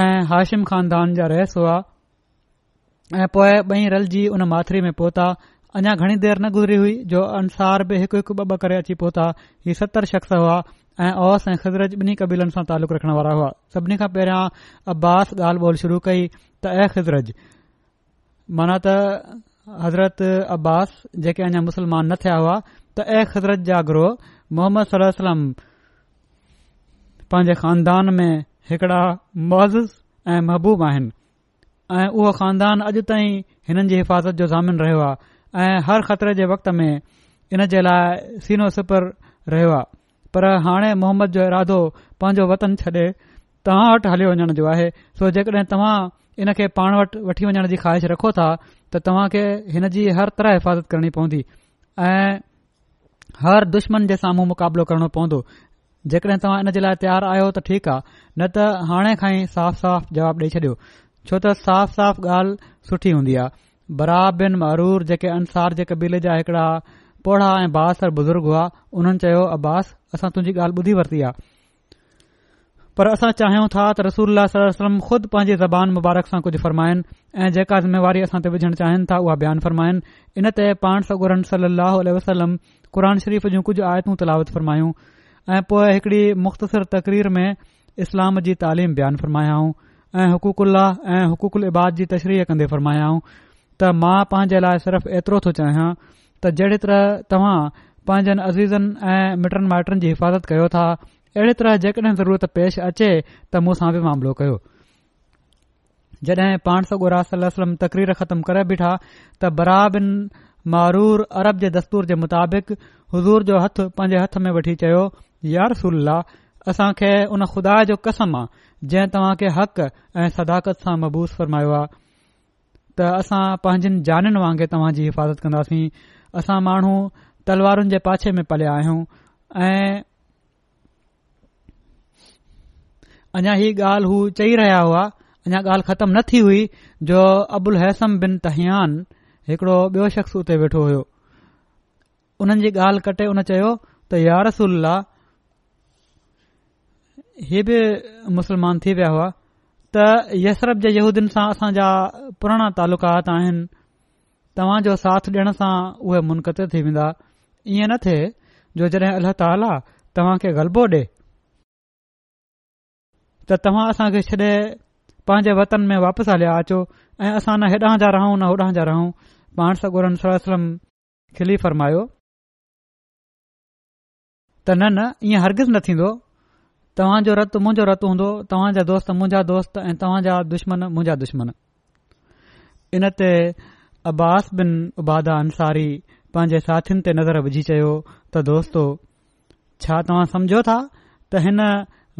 ऐं हाशिम ख़ानदान जा रहस हुआ ऐं पोए बई रलजी हुन माथिरी में पहुता अञा घणी देरि न गुज़री हुई जो अंसार बि हिकु हिकु हिकु ॿ ॿ ऐं ओस ऐं ख़ज़रत ॿिन्ही कबीलनि सां तालुक़ रखण वारा हुआ सभिनी खां पहिरियां अब्बास ॻाल्हि ॿोल शुरू कई त अ ख़ज़रत माना त हज़रत अब्बास जेके अञा मुसलमान न थिया हुआ त ऐ ख़ज़रत जा ग्रोह मोहम्मद सलम पंहिंजे ख़ानदान में हिकड़ा मोज़िज़ ऐं महबूब आहिनि ऐं उहो ख़ानदान अॼु ताईं हिननि जी हिफ़ाज़त जो ज़ामिन रहियो आहे ऐं हर ख़तरे जे वक़्त में इन जे लाइ सीनो सिपर रहियो आहे पर हाणे मोहम्मद जो इरादो पंहिंजो वतन छॾे तव्हां वटि हलियो वञण जो आहे सो जेकॾहिं तव्हां इन खे पाण वटि वठी वञण जी ख़्वाहिश रखो था त तव्हां खे हिन जी हर तरह हिफ़ाज़त करणी पवंदी ऐं हर दुश्मन जे साम्हूं मुक़ाबिलो करणो पवंदो जेकॾहिं तव्हां इन जे लाइ तयारु आहियो त ठीकु आहे न त हाणे खां ई साफ़ साफ़ जवाबु ॾेई छॾियो छो त साफ़ साफ़ ॻाल्हि सुठी हूंदी आहे बराबिन मरूर जेके अंसार जे क़बीले जा हिकड़ा पोढा ऐं बासर बुज़ुर्ग हुआ उन्हनि चयो अब्बास असां तुंहिंजी ॻाल्हि ॿुधी वरती आहे पर असां चाहियूं था त रसूल वसलम ख़ुदि पंहिंजी ज़बान मुबारक सां कुझु फ़र्माइन ऐं जेका ज़िमेवारी असां ते विझण चाहिनि था उआ बयान फ़रमानि इन ते पाण सगुरन सली वसलम क़ुर शरीफ़ जूं कुझ आयतूं तलावत फ़रमायूं ऐं पोए हिकड़ी मुख़्तसिर तक़रीर में इस्लाम जी तालीम बयान फ़रमायाऊं ऐं हुक़ुक उल्लाह ऐं हुकूकल इबाद जी तशरीह कन्दे फ़रमायाऊं त मां पंहिंजे लाइ सिर्फ़ एतिरो थो चाहियां त जहिड़े तरह तव्हां पंहिंजनि अज़ीज़न ऐं मिटनि माइटनि जी हिफ़ाज़त कयो था अहिड़े तरह जेकॾहिं ज़रूरत पेश अचे त मुंसा बि मामिलो कयो जड॒हिं पाण सगोर वसलम तकरीर ख़तमु करे बीठा त बरान मारूर अरब जे दस्तूर जे मुताबिक़ हज़ूर जो हथ पंहिंजे हथ में वठी चयो सुल्ला असां खे उन खुदा जो कसम आहे जंहिं तव्हां खे हक़ ऐं सदाकत सां मबूस फरमायो आहे त असां पांजनि जानि वांगुरु तव्हां जी हिफ़ाज़त कंदासीं असां माण्हू तलवारुनि जे पाछे में पलिया आहियूं ऐं अञा ही ॻाल्हि हू चई रहिया हुआ अञा ॻाल्हि ख़तम न थी हुई जो अबुल हैसम बिन तहियान हिकड़ो ॿियो शख़्स उते वेठो हुयो हुननि जी ॻाल्हि कटे उन चयो त यारसल ही बि मुसलमान थी विया हुआ त यशरप जे यहूदीन सां असांजा पुराणा तालुकात आहिनि जो साथ ॾियण सां उहे मुनक़तिर थी वेंदा ईअं न थिए जो जॾहिं अलाह ताला तव्हांखे ग़लबो ॾे त तव्हां असांखे छॾे पंहिंजे वतन में वापसि हलिया अचो ऐं असां न हेॾां जा रहूं न होॾां जा रहूं पाण सां सलम खिली फरमायो त न न ईअं हरगिज़ न थींदो तव्हांजो रतु मुंहिंजो रतु हूंदो तव्हांजा दोस्त मुंहिंजा दोस्त ऐं तव्हांजा दुश्मन मुंहिंजा दुश्मन इन ते अब्बास बिन उबादा अंसारी पंहिंजे साथियुनि ते नज़र विझी चयो त दोस्तो छा तव्हां समझो था त हिन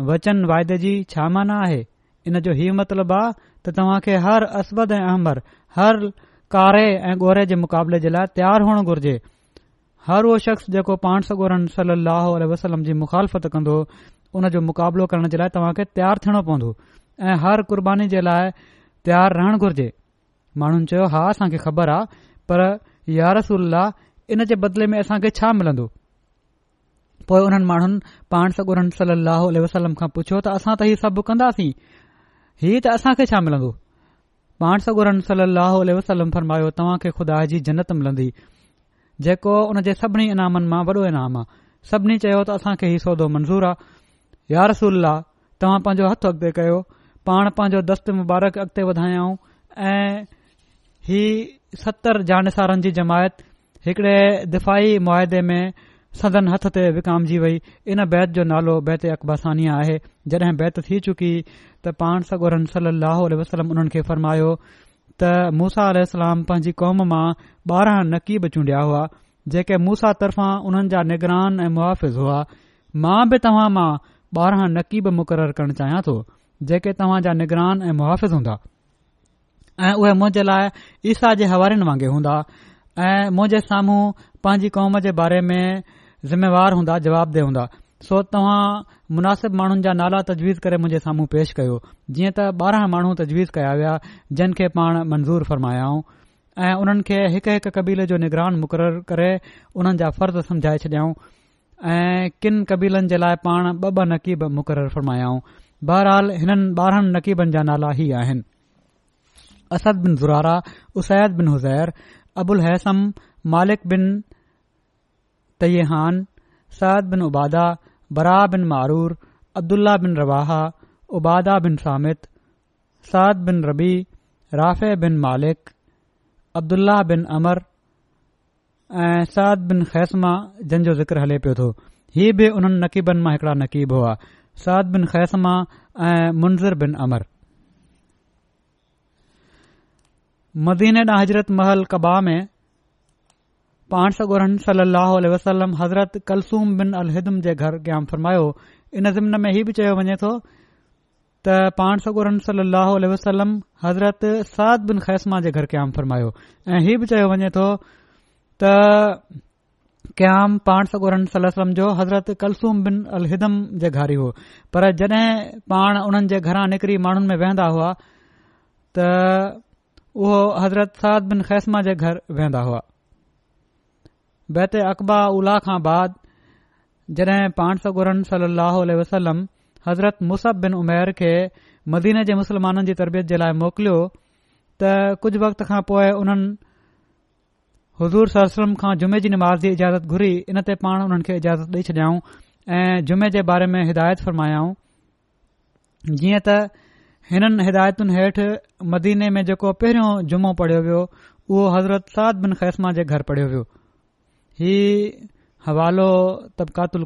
वचन वाइदे जी छा माना आहे इन जो हीउ मतिलबु आहे त तव्हां खे हर असबद ऐं अहमर हर कारे ऐं गोरे जे मुक़ाबले जे लाइ तयारु हुअण घुरिजे हर उहो शख़्स जेको पाण सौ ॻोरनि सली जी मुख़ालफ़त कंदो उन जो मुक़ाबलो करण जे लाइ तव्हां खे तयारु थियणो पवंदो ऐं हर क़ुरबानी जे लाइ तयारु रहण घुर्जे माण्हुनि चयो हा असांखे ख़बर आहे पर यारसल इन जे बदले में असांखे छा मिलंदो पोए उन्हनि माण्हुनि पाण सगोरन सलाह वसलम खां पुछियो त असां त हीउ सभु कंदासीं हीअ त असांखे छा मिलंदो पाण सगोरन वसलम फरमायो तव्हां खे खुदा जी जन्नत मिलन्दी जेको उन जे सभिनी ईनामनि मां वॾो ईनाम आहे सभिनी चयो त असांखे हीउ सौदो मंज़ूर आहे यारसुल्ला तव्हां पंहिंजो हथ अॻिते कयो पाण पांजो दस्त मुबारक अॻिते वधायाऊं ऐं हीउ सतर जानसारनि जी जमायत हिकड़े दिफ़ाई मुआदे में सदन हथ ते विकामजी वई इन बैत जो नालो बैत अक़बासनिया आहे जॾहिं बैत थी चुकी त पाण सगोरन सली लहल वसलम उन्हनि खे फरमायो त मूसा अलसलाम पंहिंजी कौम मां ॿारहं नक़ीब चूंडिया हुआ जेके मूसा तरफ़ां उन्हनि जा निगरान ऐं मुआफ़िज़ हुआ मां बि तव्हां मां ॿारहं नक़ीब मुक़ररु करणु चाहियां थो जेके तव्हां जा निगरान ऐं मुआफ़िज़ हूंदा ऐं उहे मुंहिंजे लाइ ईसा जे हवाले वांगुरु हूंदा ऐं मुंहिंजे साम्हूं पंहिंजी क़ौम जे बारे में ज़िमेवार हूंदा जवाबदेह हूंदा सो तव्हां मुनासिब माण्हुनि जा नाला तजवीज़ करे मुंहिंजे साम्हूं पेश कयो जीअं त ॿारहं माण्हू तजवीज़ कया विया जिन खे पाण मंज़ूर फ़रमायाऊं ऐं उन्हनि खे हिकु हिकु कबीले जो निगरान मुक़ररु करे उन्हनि जा फर्ज़ समझाए छॾियाऊं ऐं किन कबीलनि जे लाइ पाण ॿ ॿ नकीब मुक़ररु फ़रमायाऊं बहरहाल हिननि ॿारहनि नक़ीबनि जा नाला ई आहिनि اسد بن زرارہ اسید بن حزیر ابو الحسم مالک بن طیحان سعد بن عبادہ برا بن معرور عبداللہ بن رواحا عبادہ بن سامت سعد بن ربی رافع بن مالک عبداللہ بن عمر سعد بن خیسمہ جن جو ذکر ہلے پہ تو یہ بھی ان نقیبن میں ایکڑا نقیب ہوا سعد بن خیسمہ منظر بن امر मदीन ॾह हज़रत महल कबा में पान सॻोरन सलो वसलम हज़रत कलसूम बिन जे घर क्याम फरमायो इन ज़िमन में हीअ बि चयो वञे थो त पाण वसलम हज़रत साद बिन ख़ैसमा जे घर क़याम फरमायो ऐं हीउ बि चयो वञे तो त क़्याम पाण सगोरन सलम जो हज़रत कलसूम कल्सूम बिनम जे घर ई हो पर जड॒हिं पाण उन्हनि जे घरां निकिरी माण्हुनि में वेहंदा हुआ त उहो हज़रत साद बिन ख़ैसमा जे घर वेहंदा हुआ बैत अकबा उल्ह खां बाद जॾहिं पाण सौ गुरन वसलम हज़रत मुस बिन उमेर खे मदीने जे मुस्लमाननि जी तरबियत जे लाइ मोकिलियो त कुझ वक्त खां पोइ उन्हनि हज़ूर सरसलम खां जुमे जी नमाज़ी इजाज़त घुरी इन ते पाण उन्हनि खे इजाज़त ॾेई छॾियाऊं ऐं जुमे जे बारे में हिदायत फ़रमायाऊं जीअं त हिननि हिदायतुनि हेठि मदीने में जेको पहिरियों जुमो पढ़ियो वियो उहो हज़रत साद बिन ख़ैसमा जे घर पढ़ियो वियो ही हवालो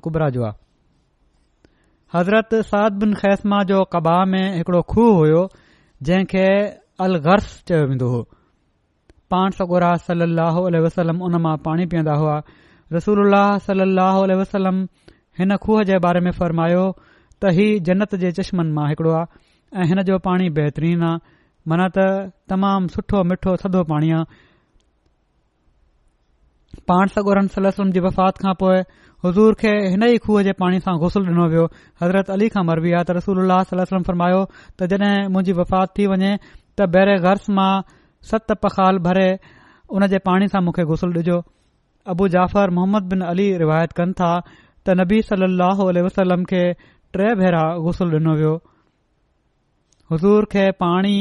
कुबरा जो आहे हज़रत साद बिन ख़ैसमा जो कबाह में हिकड़ो खूह हुयो जंहिंखे अलगर्स चयो वेंदो हो पाण सगोरा सल लाहो वसलम उन मां पाणी पीअंदा हुआ रसूल सलाहु उलह वसलम हिन खूह जे बारे में फ़र्मायो त ही जन्नत जे चश्मनि मां हिकड़ो आहे ऐं हिन जो पाणी बेहतरीन आहे मना त तमामु सुठो मिठो थदो पाणी आहे पाण सगोरन सलसम सलम वफ़ात खां पोइ हज़ूर खे हिन ई खूह जे पाणी सां गुसल डि॒नो वियो हज़रत अली खां मरबी आहे त रसूल वलम फर्मायो त जॾहिं मुंहिंजी वफ़ात थी वञे त बहिरे गर्स मां सत पखाल भरे उन जे पाणी सां मूंखे घुसल ॾिजो अबू जाफ़र मोहम्मद बिन अली रिवायत कनि था त नबी सली वसलम खे टे भेरा गुसल डि॒नो वियो हज़ूर खे पाणी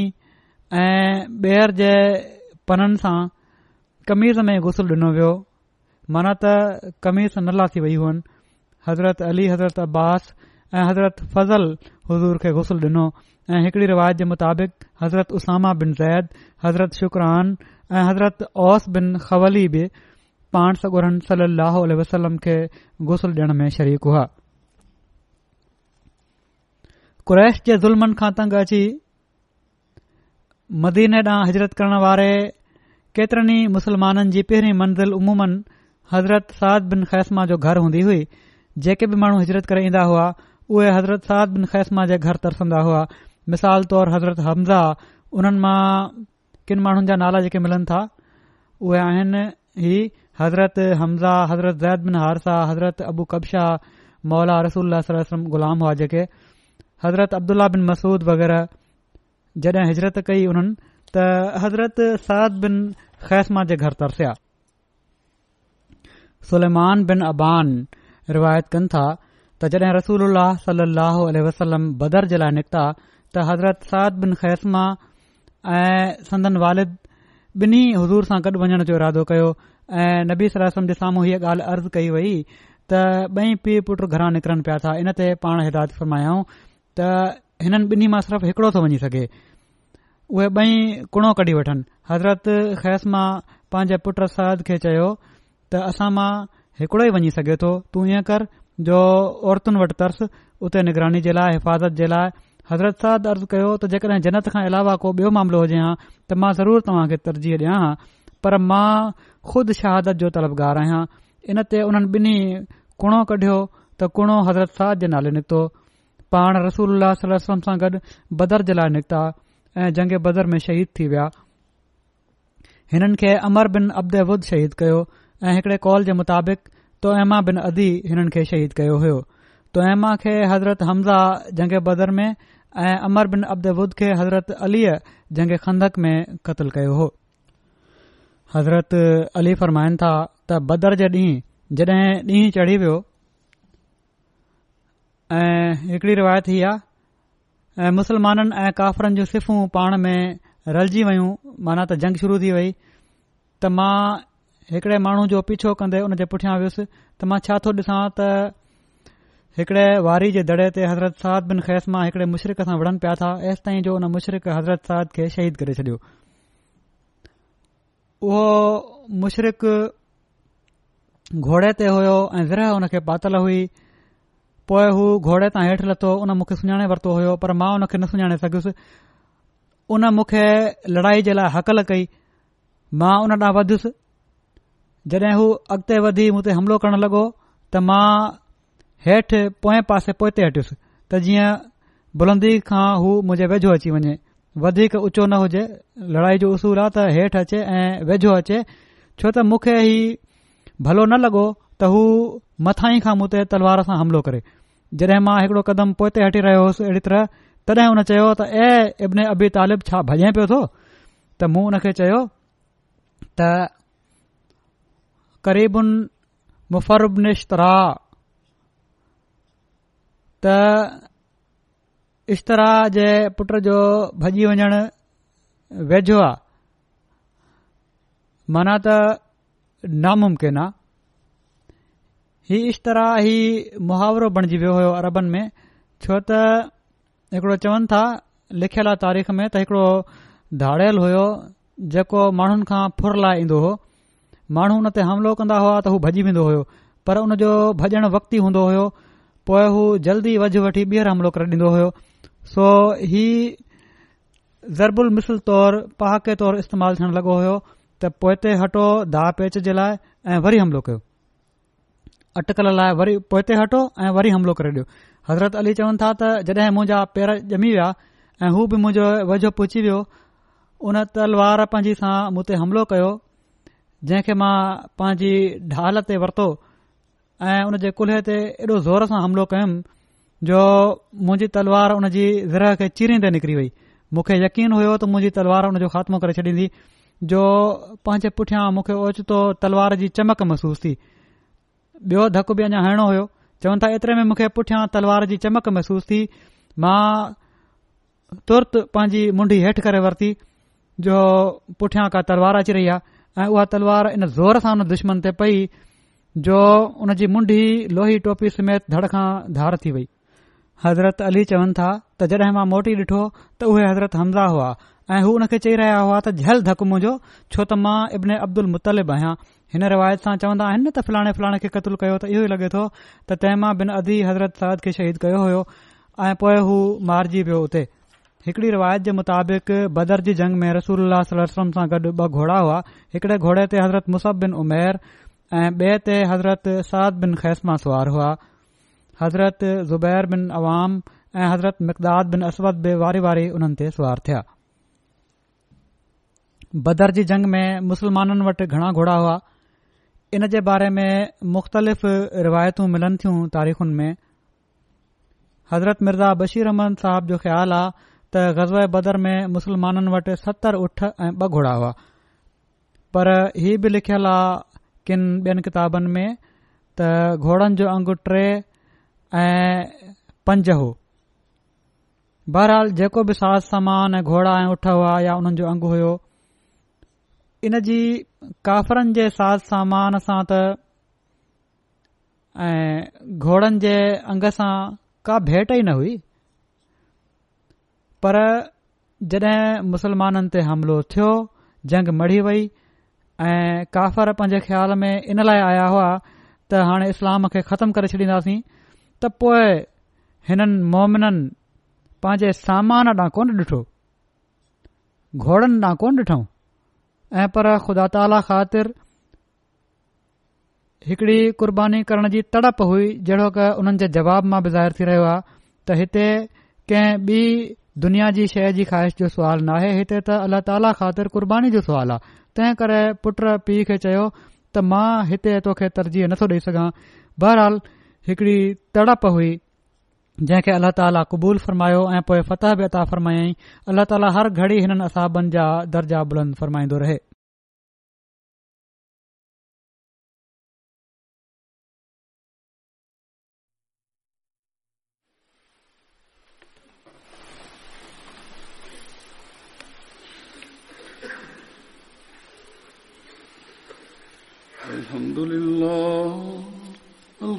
ऐं ॿीहर जे पननि सां कमीज़ में गुसल ॾिनो वियो त कमीज़ नला थी वेई हुअनि हज़रत अली हज़रत अब्बास ऐं हज़रत फज़ल हज़ूर खे गुसल डि॒नो ऐं हिकड़ी रिवायत जे मुताबिक़ हज़रत उसामा बिन ज़ैद हज़रत शुकरान ऐं हज़रत ओस बिन ख़वली बि पाण सगुरन सली लहल वसलम खे गुसल ॾियणु में शरीक हुआ कुरैश जे ज़ुल्मनि खां तंग अची मदीने ॾांहुं हिजरत करण वारे केतिरनि मुस्लमाननि जी पहिरीं मंज़िल उमूमनि हज़रत साद बिन ख़ैस्मा जो घर हूंदी हुई जेके बि माण्हू हिजरत करे ईंदा हुआ उहे हज़रत साद बिन ख़ैस्मा जे घर तरसंदा हुआ मिसाल तौर हज़रत हमज़ा उन्हनि मां किनि माण्हुनि जा नाला जेके मिलनि था उहे आहिनि ही हज़रत हमज़ा हज़रत ज़ैद बिन हारसा हज़रत अबू कब्शा मौला रसूल ग़ुलाम हुआ जेके हज़रत अब्दुल्ला बिन मसूद वग़ैरह जॾहिं हिजरत कई हुननि त हज़रत साद बिन ख़ैसमा जे घर तरसिया सुलेमान बिन अबान रिवायत कनि था त जड॒हिं रसूल वसलम बदर जे लाइ निकिता त हज़रत साद बिन ख़ैसमा ऐं सदन वालिद बिनी हज़ूर सां गॾु वञण जो इरादो कयो ऐं नबी सलासम जे साम्हूं हीअ ॻाल्हि अर्ज़ कई वई त बई पीउ पुट घरां निकिरनि पिया था इन ते पाण हिदायत फरमायाऊं त हिननि ॿिनी मां सिर्फ़ु हिकड़ो थो वञी सघे उहे बई कुड़ो कढी वठनि हज़रत ख़ैसि मां पंहिंजे पुट साद खे चयो त असां मां हिकड़ो ई वञी सघे थो तूं ईअं कर जो औरतुनि वटि तर्स उते निगरानी जे लाइ हिफ़ाज़त जे लाइ हज़रत सालद अर्ज़ कयो त जेकड॒हिं जनत खां अलावा को ॿियो मामिलो हुजे हा त मां ज़रूर तव्हां तरजीह ॾियां हां पर मां खुद शहादत जो तलबगार आहियां इन ते उन्हनि ॿिन्ही कुड़ो कढियो त हज़रत जे नाले निकितो पाण रसूल सलम सां गॾु बदर जे लाइ निकिता ऐं जंग बदर में शहीद थी विया हिननि खे अमर बिन अब्देवुद शहीद कयो ऐं हिकड़े कॉल जे मुताबिक़ तोएमा बिन अदी हिननि खे शहीद कयो हो तोयमा खे हज़रत हमज़ा जंग बदर में ऐं अमर बिन अब्देवुद बुद खे हज़रत अलीअ जंग खंदक में क़तल कयो हो हज़रत अली फरमाइनि था त बदर जे ॾींहुं जॾहिं ॾींहुं चढ़ी वियो हिकड़ी रिवायत हीअ ऐं मुस्लमाननि ऐं काफ़रन जूं सिफ़ू पाण में रलजी वयूं माना त जंग शुरू थी वई त मां हिकड़े माण्हू जो पीछो कंदे उन जे पुठियां वियुसि त मां छा थो ॾिसां त हिकड़े वारी जे दड़े ते हज़रत साद बिन ख़ैस मां हिकड़े मुशरक़ सां विढ़नि पिया था ऐसि ताईं जो उन मुशरक हज़रत साद खे शहीद करे छडि॒यो उहो मुशरक़ घोड़े ते हुयो ऐं ज़रा हुन खे पातल हुई पोएं घोड़े तां हेठि लथो उन मूंखे सुञाणे वरितो हो पर मां हुन खे न सुञाणे सघियुसि उन मूंखे लड़ाई जे लाइ हक़ल कई मां उन ॾांहुं वधसि जड॒हिं हू अॻिते वधी मूं ते हमिलो करण लॻो त मां हेठि पोएं पासे पोएं ते हटियुसि त जीअं बुलंदी खां हू मुंहिंजे वेझो अची वञे वधीक ऊचो न हुजे लड़ाई जो उसूल आहे त हेठि अचे ऐं वेझो अचे छो त मूंखे हीउ भलो न लॻो त हू मथां ई खां मूं तलवार सां हमिलो करे जॾहिं मां हिकिड़ो कदम पोइते हटी रहियो हुउसि अहिड़ी तरह तॾहिं हुन चयो त ए इब्न अबी तालिब छा भॼे पियो थो त मूं हुन खे चयो त करीबुनि त इश्तरा जे पुट जो भॼी वञणु वेझो आहे माना त नामुमकिन आहे हीउ इश्तरा ही मुहावरो बणजी वियो हो अरबनि में छो त हिकड़ो चवनि था लिखियलु आहे तारीख़ में त हिकड़ो धारियल हुयो जेको माण्हुनि खां फुर लाइ ईंदो हो माण्हू हुन ते हमिलो कंदा हुआ त हू भॼी वेंदो हो पर हुन जो भॼण वक़्तु ई हूंदो हुयो पोइ हू जल्दी वझ वठी ॿीहर हमिलो करे ॾींदो हो सो ही ज़रबुल मिसल तौरु पहाके तौरु इस्तेमालु थियण लगो हो त पोइ ते हटो दा पेच जे लाइ ऐं वरी हमिलो कयो अटकल लाइ वरी पोइते हटो ऐं वरी हमिलो करे ॾियो हज़रत अली चवनि था त जड॒हिं मुंजा पेर ॼमी विया ऐं हू बि मुंजो वझो पुछी वियो उन तलवार पांजी सां मूं ते हमिलो कयो जंहिंखे मां पंहिंजी ढाल ते वरितो ऐं हुन जे कुल्हे ते एॾो ज़ोर सां हमिलो कयुमि जो मुंजी तलवार हुनजी ज़र खे चीरींदे निकरी वई मूंखे यकीन हुयो त मुंहिंजी तलवार हुन जो ख़ात्मो करे छडीन्दी जो पंहिंजे पुठियां मूंखे ओचितो तलवार जी चमक महसूस थी ॿियो धक बि अञा हणणो हो चवनि था एतिरे में मूंखे पुठियां तलवार जी चिमक महसूस थी मां तुर्त पंहिंजी मुंडी हेठि करे वरती जो पुठियां का तलवार अची रही आहे ऐं उहा तलवार इन ज़ोर सां उन दुश्मन ते पई जो हुन जी मुंडी लोही टोपी समेत धड़ खां धार थी वई हज़रत अली चवनि था त जॾहिं मां मोटी ॾिठो त उहे हज़रत हुआ ऐं हू हुन खे चई रहिया हुआ त जल धक मुंहिंजो छो त मां इब्ने अब्दुल मुतलिब आहियां हिन रिवायत सां चवंदा आहिनि न त फिलाणे फिलाणे खे क़तलु कयो त इहेई लॻे थो त तंहिंमा बिन अदी हज़रत सद खे शहीद कयो हो ऐं पोए हू मारिजी वियो उते हिकड़ी रिवायत जे मुताबिक़ बदरजी जंग में रसूल वस्म सां गॾु ॿ घोड़ा हुआ हिकड़े घोड़े ते हज़रत मुस बिन उमेर ऐं बे ते हज़रत सद बिन खैसमा सुवार हुआ हज़रत ज़ुबैर बिन आवाम ऐं हज़रत मक़दाद बिन अस बि वारे वारे हुननि ते सुवार थिया बदर जी जंग में मुसलमाननि वटि घणा घुड़ा हुआ इन जे बारे में मुख़्तलिफ़ रिवायतू मिलनि थियूं तारीख़ुनि में हज़रत मिर्ज़ा बशीर अहमन साहिब जो ख़्यालु आहे त ग़ज़ बदर में मुसलमाननि वटि सतरि उठ ऐं ॿ घुड़ा हुआ पर हीउ बि लिखियलु आहे किन बि॒यनि किताबनि में त घोड़नि जो अंग टे ऐं पंज हो बहरहाल जेको बि साज़ सामान घोड़ा ऐं उठ हुआ या उन्हनि जो अंगु इन जी काफ़रनि जे साध सामान सां त ऐं घोड़नि जे अंग सां का भेट ई न हुई पर जॾहिं मुसलमाननि ते हमिलो थियो जंग मरी वई ऐं काफ़र पंहिंजे ख़्याल में इन लाइ आया हुआ त हाणे इस्लाम खे ख़तमु करे छॾींदासीं त पोए हिननि मोमिननि पंहिंजे सामान ॾांहुं कोन्ह ॾिठो घोड़नि ॾांहुं कोन्ह ॾिठो ऐं पर ख़ुदा त ख़ातिर हिकड़ी कुर्बानी करण जी तड़प हुई जेड़ो क हुननि जे जवाब मां बिज़ाहिर थी रहियो आहे त हिते कंहिं बि दुनिया जी शइ जी ख़्वाहिश जो सुवाल सवाल नाहे हिते त अल्ला ताला ख़ातिर कुर्बानी जो सुवाल आहे तंहिं करे पुट पीउ खे चयो त मां हिते तोखे तरजीह नथो ॾेई सघां बहरहाल हिकड़ी तड़प हुई जंहिंखे अल्ला ताली क़बूल फरमायो ऐं पोएं फतह बि अता फरमायाईं अल्ला ताला हर घड़ी हिननि असाबनि जा दर्जा बुलंद फ़रमाईंदो रहे الحمد لله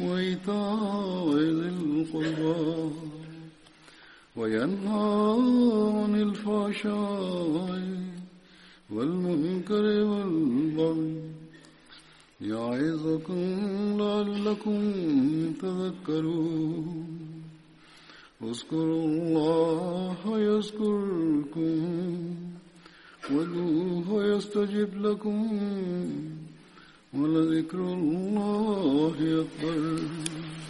وإيتاء ذي القربى وينهى عن الفحشاء والمنكر والبغي يعظكم لعلكم تذكرون اذكروا الله يذكركم ودعوه يستجب لكم ولذكر الله أكبر